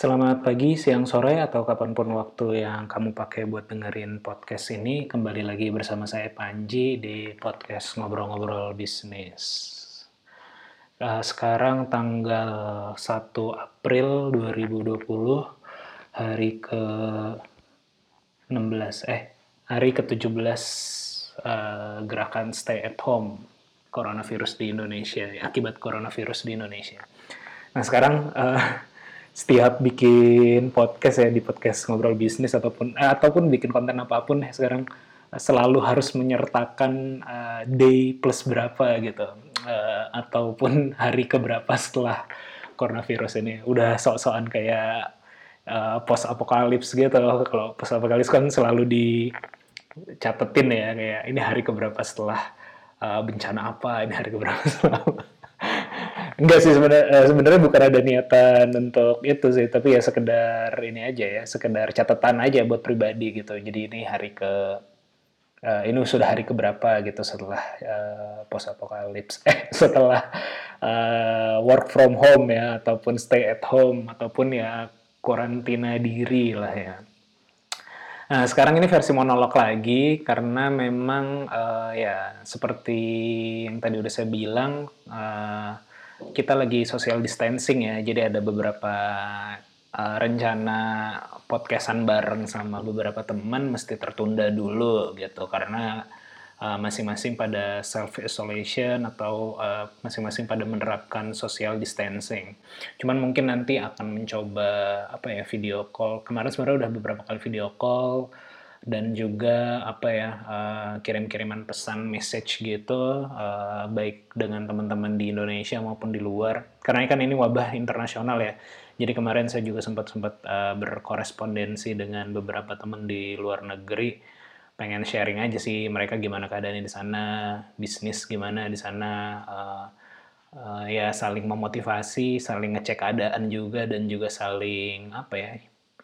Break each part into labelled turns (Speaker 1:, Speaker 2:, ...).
Speaker 1: Selamat pagi, siang, sore, atau kapan pun waktu yang kamu pakai buat dengerin podcast ini. Kembali lagi bersama saya Panji di podcast Ngobrol-Ngobrol Bisnis. Eh, sekarang tanggal 1 April 2020, hari ke 16, eh, hari ke-17 eh, gerakan stay at home coronavirus di Indonesia, akibat coronavirus di Indonesia. Nah sekarang eh, setiap bikin podcast ya di podcast ngobrol bisnis ataupun eh, ataupun bikin konten apa pun ya sekarang eh, selalu harus menyertakan eh, day plus berapa gitu Eh, ataupun hari keberapa setelah coronavirus ini udah sok-sokan kayak post apokalips gitu kalau post apokalips kan selalu dicatetin ya kayak ini hari keberapa setelah eh, bencana apa ini hari keberapa setelah. Enggak sih sebenarnya eh, sebenarnya bukan ada niatan untuk itu sih, tapi ya sekedar ini aja ya, sekedar catatan aja buat pribadi gitu. Jadi ini hari ke eh, ini sudah hari keberapa gitu setelah post apokalips eh setelah eh, work from home ya ataupun stay at home ataupun ya karantina diri lah ya. Nah, sekarang ini versi monolog lagi karena memang eh, ya seperti yang tadi udah saya bilang eh, kita lagi social distancing ya. Jadi ada beberapa eh, rencana podcastan bareng sama beberapa teman mesti tertunda dulu gitu karena eh, masing-masing pada self isolation atau eh, masing-masing pada menerapkan social distancing. Cuman mungkin nanti akan mencoba apa ya video call. Kemarin sebenarnya udah beberapa kali video call dan juga apa ya eh, kirim-kiriman pesan message gitu eh, baik dengan teman-teman di Indonesia maupun di luar. Karena kan ini wabah internasional ya. Jadi kemarin saya juga sempat sempat eh, berkorespondensi dengan beberapa teman di luar negeri. Pengen sharing aja sih mereka gimana keadaannya di sana bisnis gimana di sana eh, eh, ya saling memotivasi saling ngecek keadaan juga dan juga saling apa ya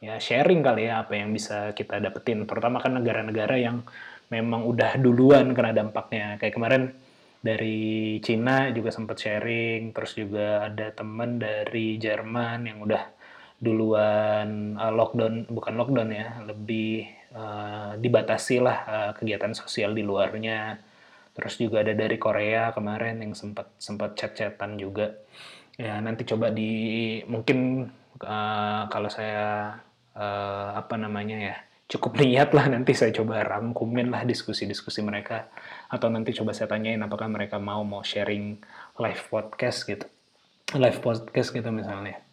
Speaker 1: ya sharing kali ya apa yang bisa kita dapetin. Terutama kan negara-negara yang memang udah duluan kena dampaknya. Kayak kemarin dari Cina juga sempat sharing terus juga ada temen dari Jerman yang udah duluan uh, lockdown bukan lockdown ya lebih uh, dibatasi lah uh, kegiatan sosial di luarnya. Terus juga ada dari Korea kemarin yang sempat sempat chat-chatan juga. Ya nanti coba di mungkin uh, kalau saya uh, apa namanya ya cukup niat lah nanti saya coba rangkumin lah diskusi-diskusi mereka atau nanti coba saya tanyain apakah mereka mau mau sharing live podcast gitu live podcast gitu misalnya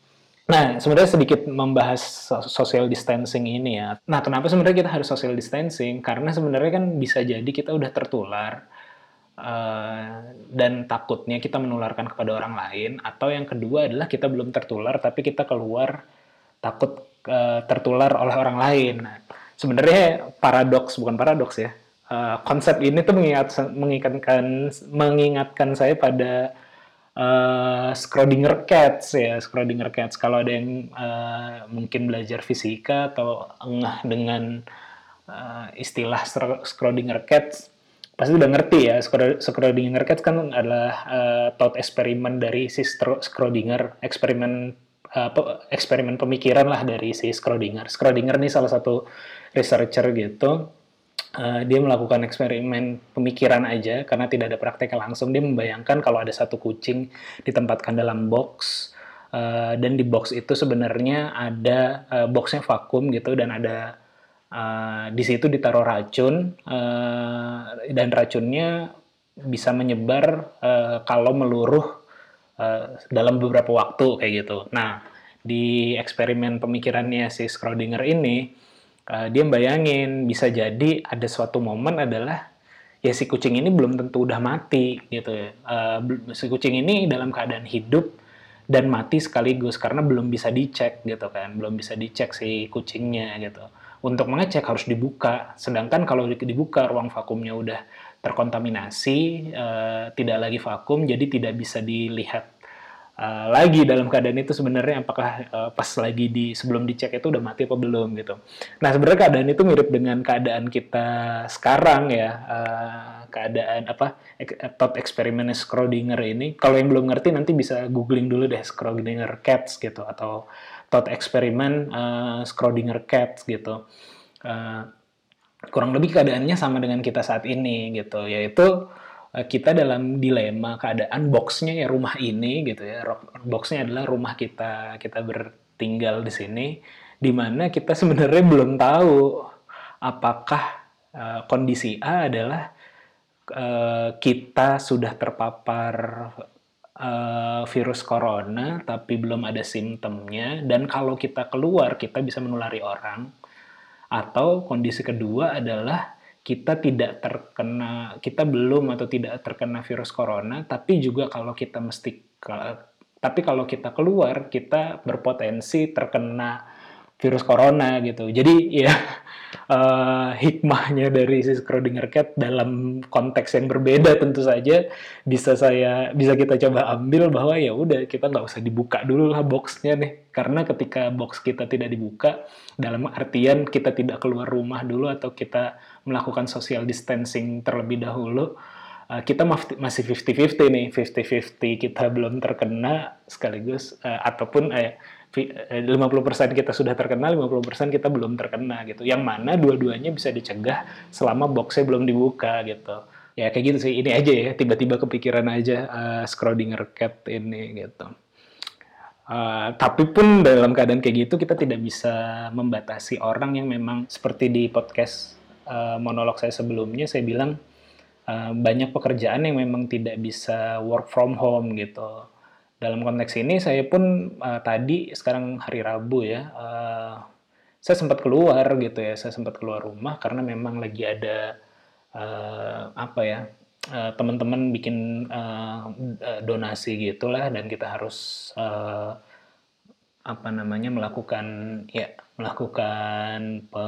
Speaker 1: Nah, sebenarnya sedikit membahas so- social distancing ini ya. Nah, kenapa sebenarnya kita harus social distancing? Karena sebenarnya kan bisa jadi kita udah tertular eh, dan takutnya kita menularkan kepada orang lain, atau yang kedua adalah kita belum tertular tapi kita keluar takut eh, tertular oleh orang lain. Nah, sebenarnya paradoks bukan paradoks ya. Eh, konsep ini tuh mengingat, mengingatkan mengingatkan saya pada eh, Schrödinger cats ya Schrödinger cats kalau ada yang eh, mungkin belajar fisika atau engah dengan eh, istilah Schr- Schrödinger cats pasti udah ngerti ya Schrö- Schrödinger cats kan adalah eh, thought eksperimen dari si Schrödinger eksperimen pe- eksperimen pemikiran lah dari si Schrödinger. Schrödinger nih salah satu researcher gitu Uh, dia melakukan eksperimen pemikiran aja karena tidak ada praktek langsung. Dia membayangkan kalau ada satu kucing ditempatkan dalam box uh, dan di box itu sebenarnya ada uh, boxnya vakum gitu dan ada uh, di situ ditaruh racun uh, dan racunnya bisa menyebar uh, kalau meluruh uh, dalam beberapa waktu kayak gitu. Nah di eksperimen pemikirannya si Schrödinger ini uh, dia bayangin bisa jadi ada suatu momen adalah ya si kucing ini belum tentu udah mati gitu. Uh, si kucing ini dalam keadaan hidup dan mati sekaligus karena belum bisa dicek gitu kan, belum bisa dicek si kucingnya gitu. Untuk mengecek harus dibuka, sedangkan kalau dibuka ruang vakumnya udah terkontaminasi, uh, tidak lagi vakum, jadi tidak bisa dilihat uh, lagi dalam keadaan itu sebenarnya apakah uh, pas lagi di sebelum dicek itu udah mati apa belum gitu. Nah sebenarnya keadaan itu mirip dengan keadaan kita sekarang ya, uh, keadaan apa thought eksperimen Schrödinger ini. Kalau yang belum ngerti nanti bisa googling dulu deh Schrödinger cats gitu atau thought eksperimen uh, Schrödinger cats gitu. Uh, kurang lebih keadaannya sama dengan kita saat ini gitu, yaitu Eh, kita dalam dilema keadaan boxnya ya rumah ini gitu ya boxnya adalah rumah kita kita bertinggal di sini di mana kita sebenarnya belum tahu apakah uh, kondisi A adalah uh, kita sudah terpapar uh, virus corona tapi belum ada simptomnya. Dan kalau kita keluar kita bisa menulari orang. Atau kondisi kedua adalah kita tidak terkena, kita belum atau tidak terkena virus corona, tapi juga kalau kita mesti, tapi kalau kita keluar, kita berpotensi terkena virus corona gitu. Jadi ya uh, hikmahnya dari si Schrödinger cat dalam konteks yang berbeda tentu saja bisa saya bisa kita coba ambil bahwa ya udah kita nggak usah dibuka dulu lah boxnya nih karena ketika box kita tidak dibuka dalam artian kita tidak keluar rumah dulu atau kita melakukan social distancing terlebih dahulu uh, kita masih 50-50 nih 50-50 kita belum terkena sekaligus uh, ataupun uh, 50% kita sudah terkena, 50% kita belum terkena gitu. Yang mana dua-duanya bisa dicegah selama boxnya belum dibuka gitu. Ya kayak gitu sih. Ini aja ya, tiba-tiba kepikiran aja uh, Schrödinger cat ini gitu. Uh, tapi pun dalam keadaan kayak gitu kita tidak bisa membatasi orang yang memang seperti di podcast uh, monolog saya sebelumnya saya bilang uh, banyak pekerjaan yang memang tidak bisa work from home gitu dalam konteks ini saya pun uh, tadi sekarang hari Rabu ya uh, saya sempat keluar gitu ya saya sempat keluar rumah karena memang lagi ada uh, apa ya uh, teman-teman bikin uh, donasi gitulah dan kita harus uh, apa namanya melakukan ya melakukan pe,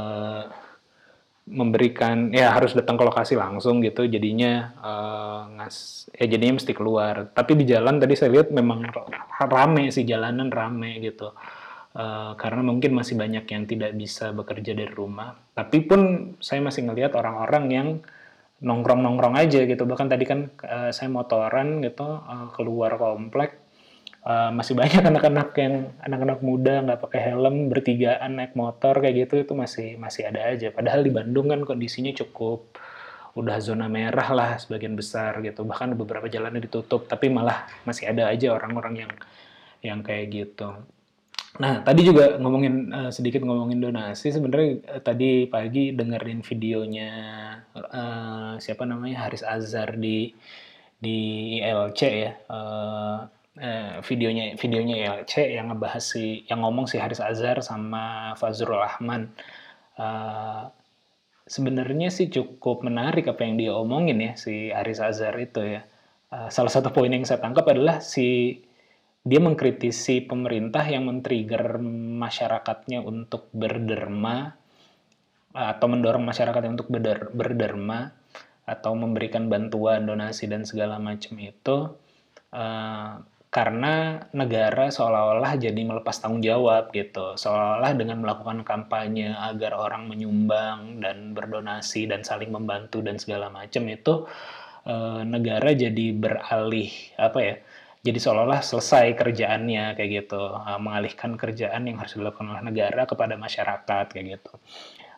Speaker 1: memberikan ya harus datang ke lokasi langsung gitu. Jadinya uh, ngas ya jadinya mesti keluar. Tapi di jalan tadi saya lihat memang rame sih jalanan rame gitu. Uh, karena mungkin masih banyak yang tidak bisa bekerja dari rumah. Tapi pun saya masih ngelihat orang-orang yang nongkrong nongkrong aja gitu. Bahkan tadi kan uh, saya motoran gitu uh, keluar komplek uh, masih banyak anak-anak yang anak-anak muda nggak pakai helm bertigaan naik motor kayak gitu itu masih masih ada aja. Padahal di Bandung kan kondisinya cukup udah zona merah lah sebagian besar gitu. Bahkan beberapa jalannya ditutup tapi malah masih ada aja orang-orang yang yang kayak gitu. Nah tadi juga ngomongin uh, sedikit ngomongin donasi. Sebenarnya uh, tadi pagi dengerin videonya uh, siapa namanya? Haris Azhar di di ILC ya. Uh, eh, videonya videonya ya C yang ngebahas si yang ngomong si Haris Azhar sama Fazrul Rahman. Uh, sebenarnya sih cukup menarik apa yang dia omongin ya si Haris Azhar itu ya. Uh, salah satu poin yang saya tangkap adalah si dia mengkritisi pemerintah yang men-trigger masyarakatnya untuk berderma atau mendorong masyarakatnya untuk berderma atau memberikan bantuan donasi dan segala macam itu. Uh, karena negara seolah-olah jadi melepas tanggung jawab gitu. Seolah-olah dengan melakukan kampanye agar orang menyumbang dan berdonasi dan saling membantu dan segala macam itu e, negara jadi beralih apa ya jadi seolah-olah selesai kerjaannya kayak gitu. E, mengalihkan kerjaan yang harus dilakukan oleh negara kepada masyarakat kayak gitu.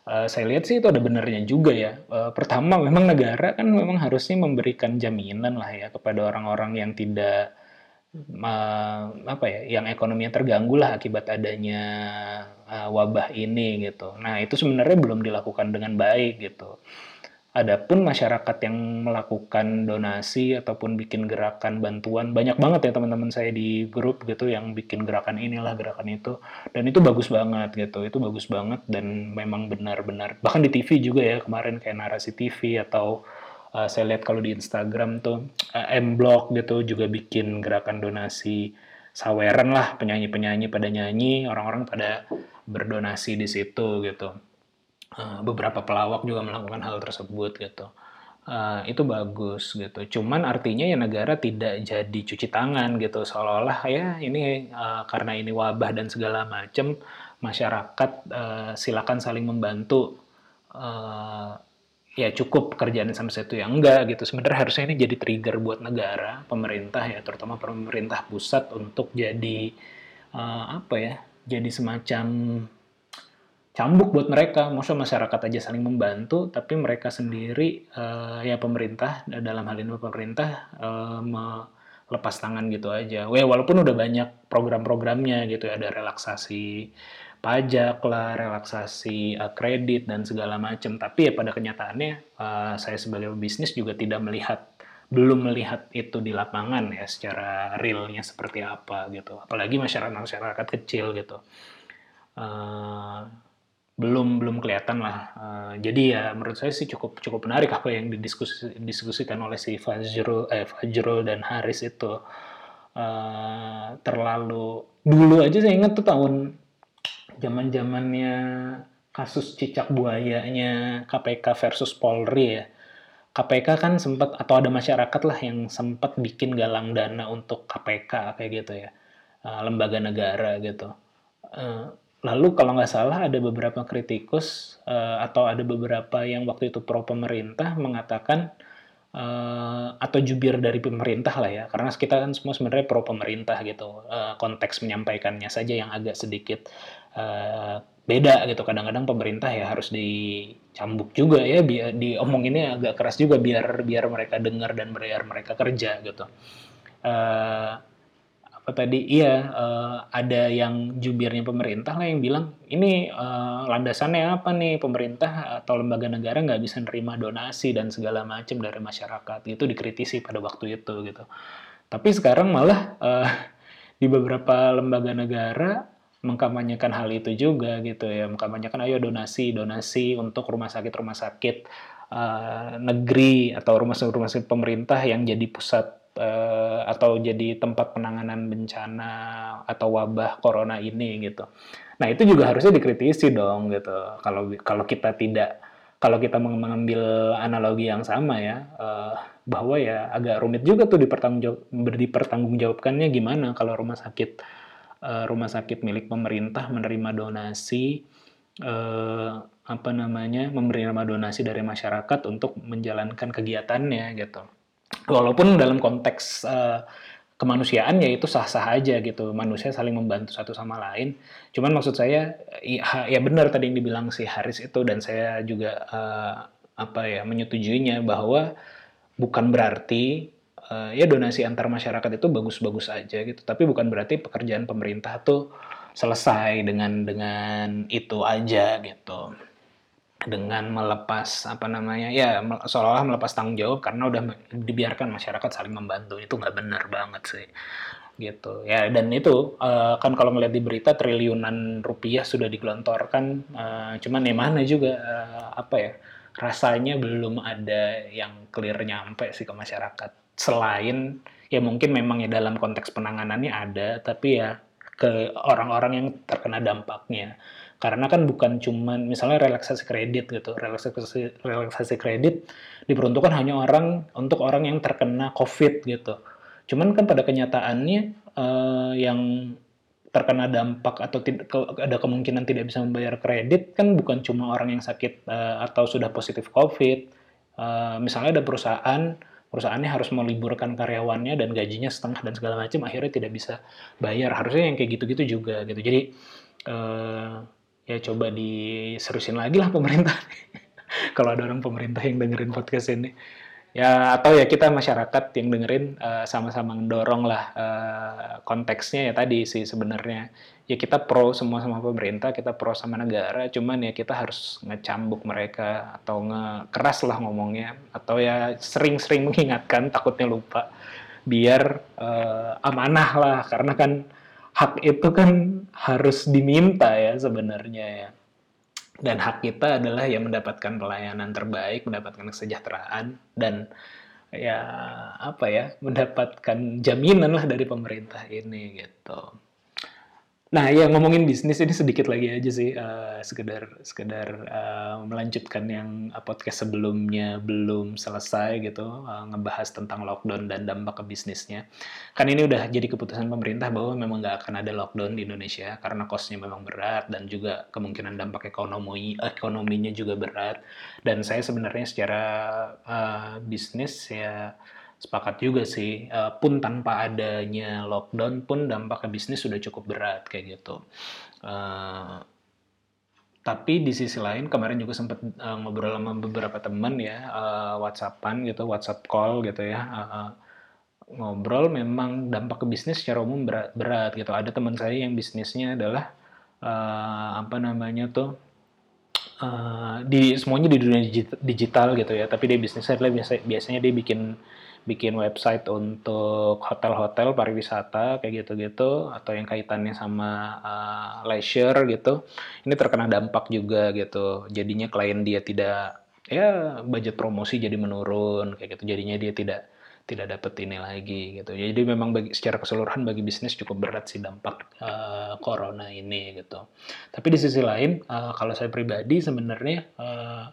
Speaker 1: E, saya lihat sih itu ada benernya juga ya. E, pertama memang negara kan memang harusnya memberikan jaminan lah ya kepada orang-orang yang tidak apa ya, yang ekonominya terganggu lah akibat adanya uh, wabah ini gitu. Nah itu sebenarnya belum dilakukan dengan baik gitu. Adapun masyarakat yang melakukan donasi ataupun bikin gerakan bantuan banyak banget ya teman-teman saya di grup gitu yang bikin gerakan inilah gerakan itu dan itu bagus banget gitu itu bagus banget dan memang benar-benar bahkan di TV juga ya kemarin kayak narasi TV atau uh, saya lihat kalau di Instagram tuh uh, M Block gitu juga bikin gerakan donasi saweran lah penyanyi-penyanyi pada nyanyi, orang-orang pada berdonasi di situ gitu. Uh, beberapa pelawak juga melakukan hal tersebut gitu. Uh, itu bagus gitu. Cuman artinya ya negara tidak jadi cuci tangan gitu seolah-olah ya ini uh, karena ini wabah dan segala macam masyarakat uh, silakan saling membantu ya cukup kerjaan sampai situ ya. Enggak gitu. Sebenarnya harusnya ini jadi trigger buat negara pemerintah ya terutama pemerintah pusat untuk jadi uh, apa ya jadi semacam cambuk buat mereka. Maksud masyarakat aja saling membantu tapi mereka sendiri uh, ya pemerintah dalam hal ini pemerintah uh, melepas tangan gitu aja. Walaupun udah banyak program-programnya gitu ya ada relaksasi pajak lah, relaksasi uh, kredit dan segala macam. Tapi ya pada kenyataannya uh, saya sebagai bisnis juga tidak melihat belum melihat itu di lapangan ya secara realnya seperti apa gitu. Apalagi masyarakat masyarakat kecil gitu. Uh, belum belum kelihatan lah. Uh, jadi ya menurut saya sih cukup cukup menarik apa yang didiskusikan oleh si Fajrul eh Fajrul dan Haris itu. Uh, terlalu dulu aja saya ingat tuh tahun zaman zamannya kasus cicak buayanya KPK versus Polri ya. KPK kan sempat atau ada masyarakat lah yang sempat bikin galang dana untuk KPK kayak gitu ya, uh, lembaga negara gitu. Uh, lalu kalau nggak salah ada beberapa kritikus uh, atau ada beberapa yang waktu itu pro pemerintah mengatakan atau jubir dari pemerintah lah ya karena kita kan semua sebenarnya pro pemerintah gitu konteks menyampaikannya saja yang agak sedikit uh, beda gitu. Kadang-kadang pemerintah ya harus dicambuk juga ya biar diomonginnya agak keras juga biar biar mereka dengar dan biar mereka kerja gitu. Uh, apa tadi? Iya uh, ada yang jubirnya pemerintah lah yang bilang ini uh, landasannya apa nih? Pemerintah atau lembaga negara nggak bisa nerima donasi dan segala macam dari masyarakat. Itu dikritisi pada waktu itu gitu. Tapi sekarang malah uh, di beberapa lembaga negara mengkampanyekan hal itu juga gitu ya. Mengkampanyekan ayo donasi donasi untuk rumah sakit rumah sakit uh, negeri atau rumah sakit rumah sakit pemerintah yang jadi pusat uh, atau jadi tempat penanganan bencana atau wabah corona ini gitu. Nah itu juga harusnya dikritisi dong gitu. Kalau kalau kita tidak kalau kita mengambil analogi yang sama ya uh, bahwa ya agak rumit juga tuh dipertanggungjawab dipertanggungjawabkannya gimana kalau rumah sakit rumah sakit milik pemerintah menerima donasi uh, apa namanya menerima donasi dari masyarakat untuk menjalankan kegiatannya gitu. Walaupun dalam konteks uh, kemanusiaan ya itu sah-sah aja gitu. Manusia saling membantu satu sama lain. Cuman maksud saya ya, ya benar tadi yang dibilang si Haris itu dan saya juga uh, apa ya menyetujuinya bahwa bukan berarti uh, ya donasi antar masyarakat itu bagus-bagus aja gitu. Tapi bukan berarti pekerjaan pemerintah tuh selesai dengan dengan itu aja gitu. Dengan melepas apa namanya ya seolah-olah melepas tanggung jawab karena udah dibiarkan masyarakat saling membantu itu nggak benar banget sih gitu ya dan itu uh, kan kalau ngeliat di berita triliunan rupiah sudah digelontorkan uh, cuman ya mana juga apa ya rasanya belum ada yang clear nyampe sih ke masyarakat selain ya mungkin memang ya dalam konteks penanganannya ada tapi ya ke orang-orang yang terkena dampaknya. Karena kan bukan cuman misalnya relaksasi kredit gitu relaksasi relaksasi kredit diperuntukkan hanya orang untuk orang yang terkena covid gitu. Cuman kan pada kenyataannya uh, yang terkena dampak atau ada kemungkinan tidak bisa membayar kredit kan bukan cuma orang yang sakit uh, atau sudah positif covid. Uh, misalnya ada perusahaan perusahaannya harus meliburkan karyawannya dan gajinya setengah dan segala macam akhirnya tidak bisa bayar. Harusnya yang kayak gitu-gitu juga gitu. Jadi uh, ya coba diserusin lagi lah pemerintah. Kalau ada orang pemerintah yang dengerin podcast ini ya atau ya kita masyarakat yang dengerin uh, sama-sama mendorong lah uh, konteksnya ya tadi sih sebenarnya. Ya kita pro semua sama pemerintah, kita pro sama negara, cuman ya kita harus ngecambuk mereka atau ngekeras lah ngomongnya. Atau ya sering-sering mengingatkan takutnya lupa biar uh, amanah lah. Karena kan hak itu kan harus diminta ya sebenarnya ya. Dan hak kita adalah yang mendapatkan pelayanan terbaik, mendapatkan kesejahteraan dan ya apa ya mendapatkan jaminan lah dari pemerintah ini gitu. Nah, ya ngomongin bisnis ini sedikit lagi aja sih, uh, sekedar sekedar uh, melanjutkan yang uh, podcast sebelumnya belum selesai gitu, uh, ngebahas tentang lockdown dan dampak ke bisnisnya. Kan ini udah jadi keputusan pemerintah bahwa memang nggak akan ada lockdown di Indonesia karena kosnya memang berat dan juga kemungkinan dampak ekonomi ekonominya juga berat. Dan saya sebenarnya secara uh, bisnis ya sepakat juga sih uh, pun tanpa adanya lockdown pun dampak ke bisnis sudah cukup berat kayak gitu. Uh, tapi di sisi lain kemarin juga sempat uh, ngobrol sama beberapa teman ya uh, WhatsAppan gitu WhatsApp call gitu ya uh, uh, ngobrol memang dampak ke bisnis secara umum berat, berat gitu. Ada teman saya yang bisnisnya adalah uh, apa namanya tuh uh, di semuanya di dunia digital gitu ya tapi dia bisnisnya biasanya dia bikin bikin website untuk hotel-hotel pariwisata kayak gitu-gitu atau yang kaitannya sama uh, leisure gitu ini terkena dampak juga gitu. Jadinya klien dia tidak ya budget promosi jadi menurun kayak gitu. Jadinya dia tidak tidak dapat ini lagi gitu. Jadi memang bagi secara keseluruhan bagi bisnis cukup berat sih dampak uh, corona ini gitu. Tapi di sisi lain uh, kalau saya pribadi sebenarnya uh,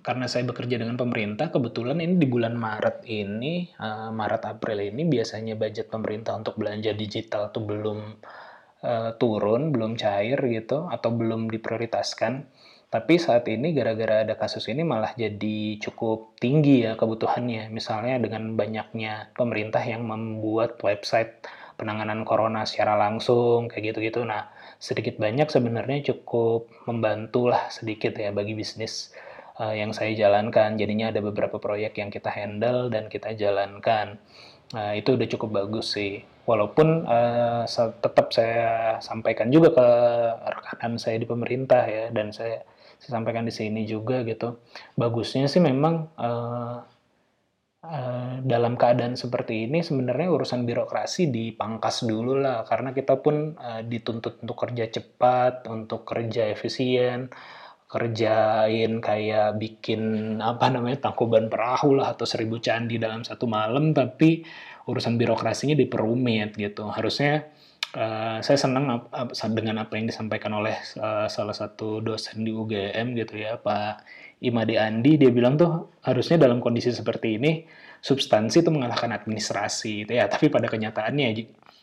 Speaker 1: karena saya bekerja dengan pemerintah, kebetulan ini di bulan Maret ini, uh, Maret April ini biasanya budget pemerintah untuk belanja digital tuh belum uh, turun, belum cair gitu, atau belum diprioritaskan. Tapi saat ini gara-gara ada kasus ini malah jadi cukup tinggi ya kebutuhannya. Misalnya dengan banyaknya pemerintah yang membuat website penanganan corona secara langsung kayak gitu-gitu. Nah, sedikit banyak sebenarnya cukup membantu lah sedikit ya bagi bisnis uh, yang saya jalankan. Jadinya ada beberapa proyek yang kita handle dan kita jalankan. Nah, itu udah cukup bagus sih. Walaupun uh, tetap saya sampaikan juga ke rekanan saya di pemerintah ya, dan saya, saya sampaikan di sini juga gitu. Bagusnya sih memang uh, uh, dalam keadaan seperti ini sebenarnya urusan birokrasi dipangkas dulu lah, karena kita pun uh, dituntut untuk kerja cepat, untuk kerja efisien kerjain kayak bikin apa namanya tangkuban perahu lah atau seribu candi dalam satu malam tapi urusan birokrasinya diperumit gitu. Harusnya uh, saya senang dengan apa yang disampaikan oleh uh, salah satu dosen di UGM gitu ya Pak Imade Andi. Dia bilang tuh harusnya dalam kondisi seperti ini substansi itu mengalahkan administrasi gitu ya. Tapi pada kenyataannya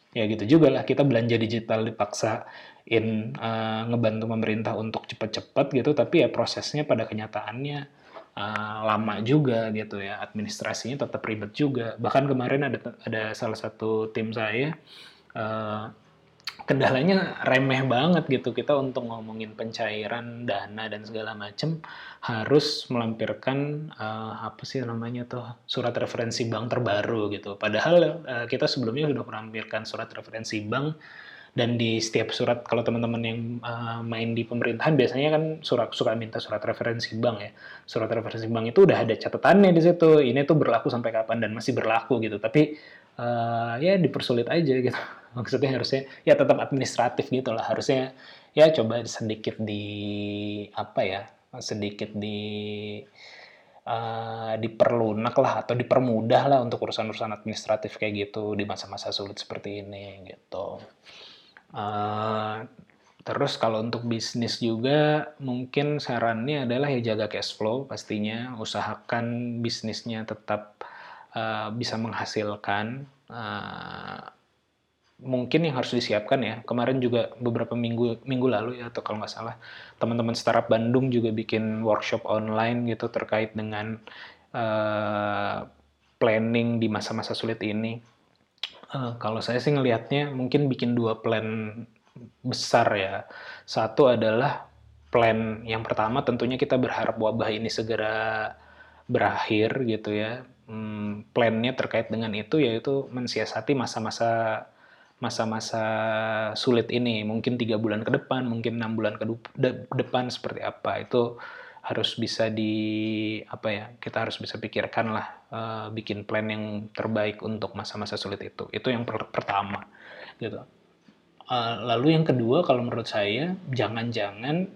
Speaker 1: ya gitu juga lah kita belanja digital dipaksa in uh, ngebantu pemerintah untuk cepat-cepat gitu tapi ya prosesnya pada kenyataannya uh, lama juga gitu ya administrasinya tetap ribet juga. Bahkan kemarin ada ada salah satu tim saya uh, kendalanya remeh banget gitu. Kita untuk ngomongin pencairan dana dan segala macam harus melampirkan uh, apa sih namanya tuh surat referensi bank terbaru gitu. Padahal uh, kita sebelumnya sudah melampirkan surat referensi bank dan di setiap surat kalau teman-teman yang uh, main di pemerintahan biasanya kan surat suka minta surat referensi bank ya. Surat referensi bank itu udah ada catatannya di situ. Ini tuh berlaku sampai kapan dan masih berlaku gitu. Tapi uh, ya dipersulit aja gitu maksudnya harusnya ya tetap administratif gitu lah harusnya ya coba sedikit di apa ya sedikit di uh, diperlunak lah atau dipermudah lah untuk urusan-urusan administratif kayak gitu di masa-masa sulit seperti ini gitu. Uh, terus kalau untuk bisnis juga mungkin sarannya adalah ya jaga cash flow pastinya usahakan bisnisnya tetap uh, bisa menghasilkan mungkin yang harus disiapkan ya kemarin juga beberapa minggu minggu lalu ya atau kalau nggak salah teman-teman startup Bandung juga bikin workshop online gitu terkait dengan uh, planning di masa-masa sulit ini Uh, kalau saya sih ngelihatnya mungkin bikin dua plan besar ya. Satu adalah plan yang pertama tentunya kita berharap wabah ini segera berakhir gitu ya. Hmm, plannya terkait dengan itu yaitu mensiasati masa-masa masa-masa sulit ini. Mungkin tiga bulan ke depan mungkin enam bulan ke depan seperti apa. Itu harus bisa di apa ya kita harus bisa pikirkan lah uh, bikin plan yang terbaik untuk masa-masa sulit itu. Itu yang per pertama gitu. Uh, lalu yang kedua kalau menurut saya jangan-jangan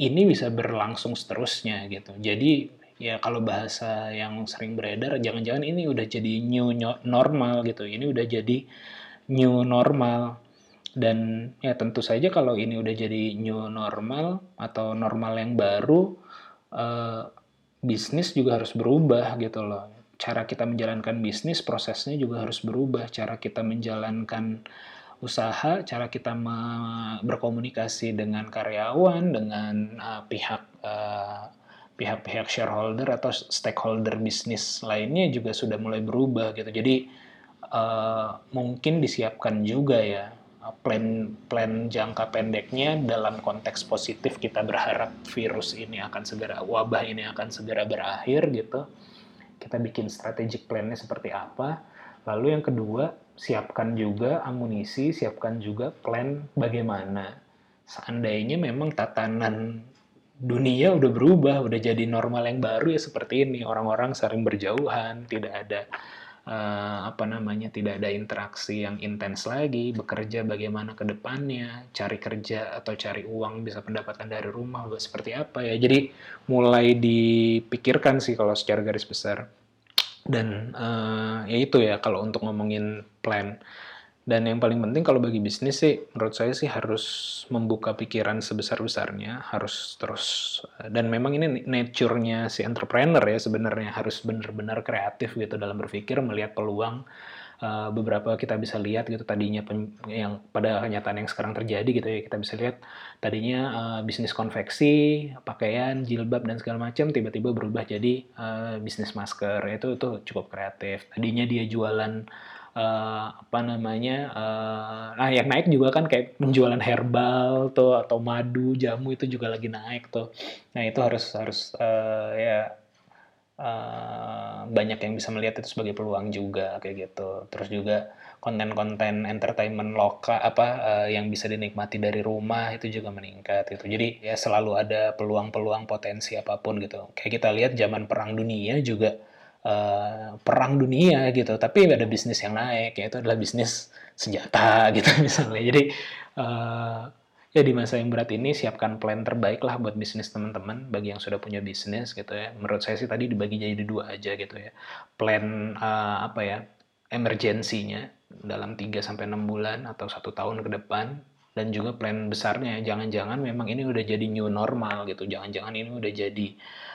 Speaker 1: ini bisa berlangsung seterusnya gitu. Jadi ya kalau bahasa yang sering beredar jangan-jangan ini udah jadi new normal gitu. Ini udah jadi new normal. Dan ya tentu saja kalau ini udah jadi new normal atau normal yang baru eh, bisnis juga harus berubah gitu loh. Cara kita menjalankan bisnis prosesnya juga harus berubah. Cara kita menjalankan usaha, cara kita berkomunikasi dengan karyawan, dengan uh, pihak uh, pihak-pihak shareholder atau stakeholder bisnis lainnya juga sudah mulai berubah gitu. Jadi uh, mungkin disiapkan juga ya plan plan jangka pendeknya dalam konteks positif kita berharap virus ini akan segera wabah ini akan segera berakhir gitu. Kita bikin strategic plan-nya seperti apa. Lalu yang kedua, siapkan juga amunisi, siapkan juga plan bagaimana seandainya memang tatanan dunia udah berubah, udah jadi normal yang baru ya seperti ini. Orang-orang saling berjauhan, tidak ada eh, apa namanya, tidak ada interaksi yang intens lagi, bekerja bagaimana ke depannya, cari kerja atau cari uang bisa pendapatan dari rumah seperti apa ya. Jadi mulai dipikirkan sih kalau secara garis besar. Dan uh, ya itu ya kalau untuk ngomongin plan. Dan yang paling penting kalau bagi bisnis sih, menurut saya sih harus membuka pikiran sebesar-besarnya, harus terus dan memang ini nature-nya si entrepreneur ya sebenarnya harus benar-benar kreatif gitu dalam berpikir, melihat peluang uh, beberapa kita bisa lihat gitu tadinya yang pada kenyataan yang sekarang terjadi gitu ya kita bisa lihat tadinya uh, bisnis konveksi pakaian jilbab dan segala macam tiba-tiba berubah jadi bisnis masker. Itu itu cukup kreatif. Tadinya dia jualan uh, apa namanya uh, nah yang naik juga kan kayak penjualan herbal tuh atau madu jamu itu juga lagi naik tuh nah itu harus harus uh, ya uh, banyak yang bisa melihat itu sebagai peluang juga kayak gitu. Terus juga konten-konten entertainment lokal apa uh, yang bisa dinikmati dari rumah itu juga meningkat gitu. Jadi ya selalu ada peluang-peluang potensi apa pun gitu. Kayak kita lihat zaman perang dunia juga uh, perang dunia gitu, tapi ada bisnis yang naik yaitu adalah bisnis senjata gitu misalnya. Jadi uh, ya di masa yang berat ini siapkan plan terbaik lah buat bisnis teman-teman bagi yang sudah punya bisnis gitu ya. Menurut saya sih tadi dibagi jadi dua aja gitu ya. Plan uh, apa ya emergensinya dalam 3 sampai enam bulan atau satu tahun ke depan. Dan juga plan besarnya jangan-jangan memang ini udah jadi new normal gitu. Jangan-jangan ini udah jadi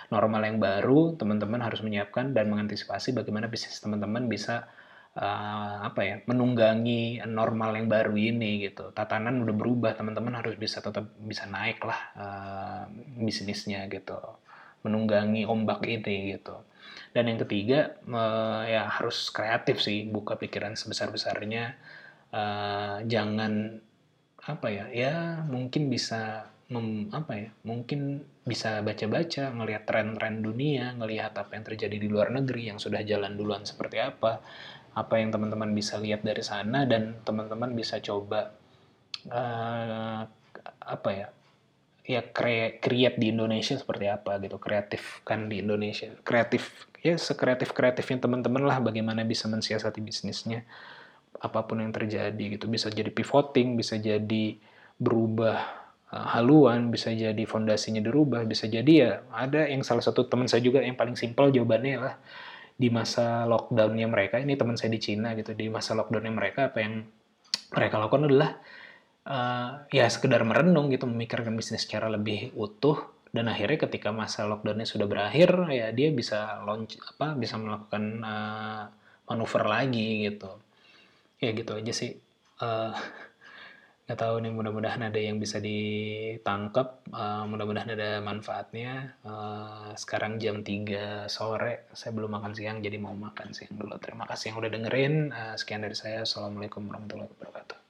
Speaker 1: normal yang baru teman-teman harus menyiapkan dan mengantisipasi bagaimana bisnis teman-teman bisa uh, apa ya menunggangi normal yang baru ini gitu. Tatanan udah berubah teman-teman harus bisa tetap bisa naik lah uh, bisnisnya gitu. Menunggangi ombak ini gitu. Dan yang ketiga uh, ya harus kreatif sih buka pikiran sebesar besarnya uh, jangan apa ya ya mungkin bisa mem, apa ya mungkin bisa baca-baca ngelihat tren-tren dunia ngelihat apa yang terjadi di luar negeri yang sudah jalan duluan seperti apa apa yang teman-teman bisa lihat dari sana dan teman-teman bisa coba uh, apa ya ya create di Indonesia seperti apa gitu kreatif kan di Indonesia. Kreatif ya sekreatif kreatifnya teman-teman lah bagaimana bisa mensiasati bisnisnya apa pun yang terjadi gitu. Bisa jadi pivoting bisa jadi berubah haluan bisa jadi fondasinya dirubah bisa jadi ya ada yang salah satu teman saya juga yang paling simpel jawabannya lah. Di masa lockdownnya mereka ini teman saya di Cina gitu di masa lockdownnya mereka apa yang mereka lakukan adalah uh, ya sekedar merenung gitu memikirkan bisnis secara lebih utuh. Dan akhirnya ketika masa lockdownnya sudah berakhir ya dia bisa launch apa bisa melakukan uh, manuver lagi gitu. Ya gitu aja sih. Uh, nggak tahu nih mudah-mudahan ada yang bisa ditangkap. Uh, mudah-mudahan ada manfaatnya. Uh, sekarang jam 3 sore saya belum makan siang jadi mau makan siang dulu. Terima kasih yang udah dengerin. Uh, sekian dari saya. Assalamualaikum warahmatullahi wabarakatuh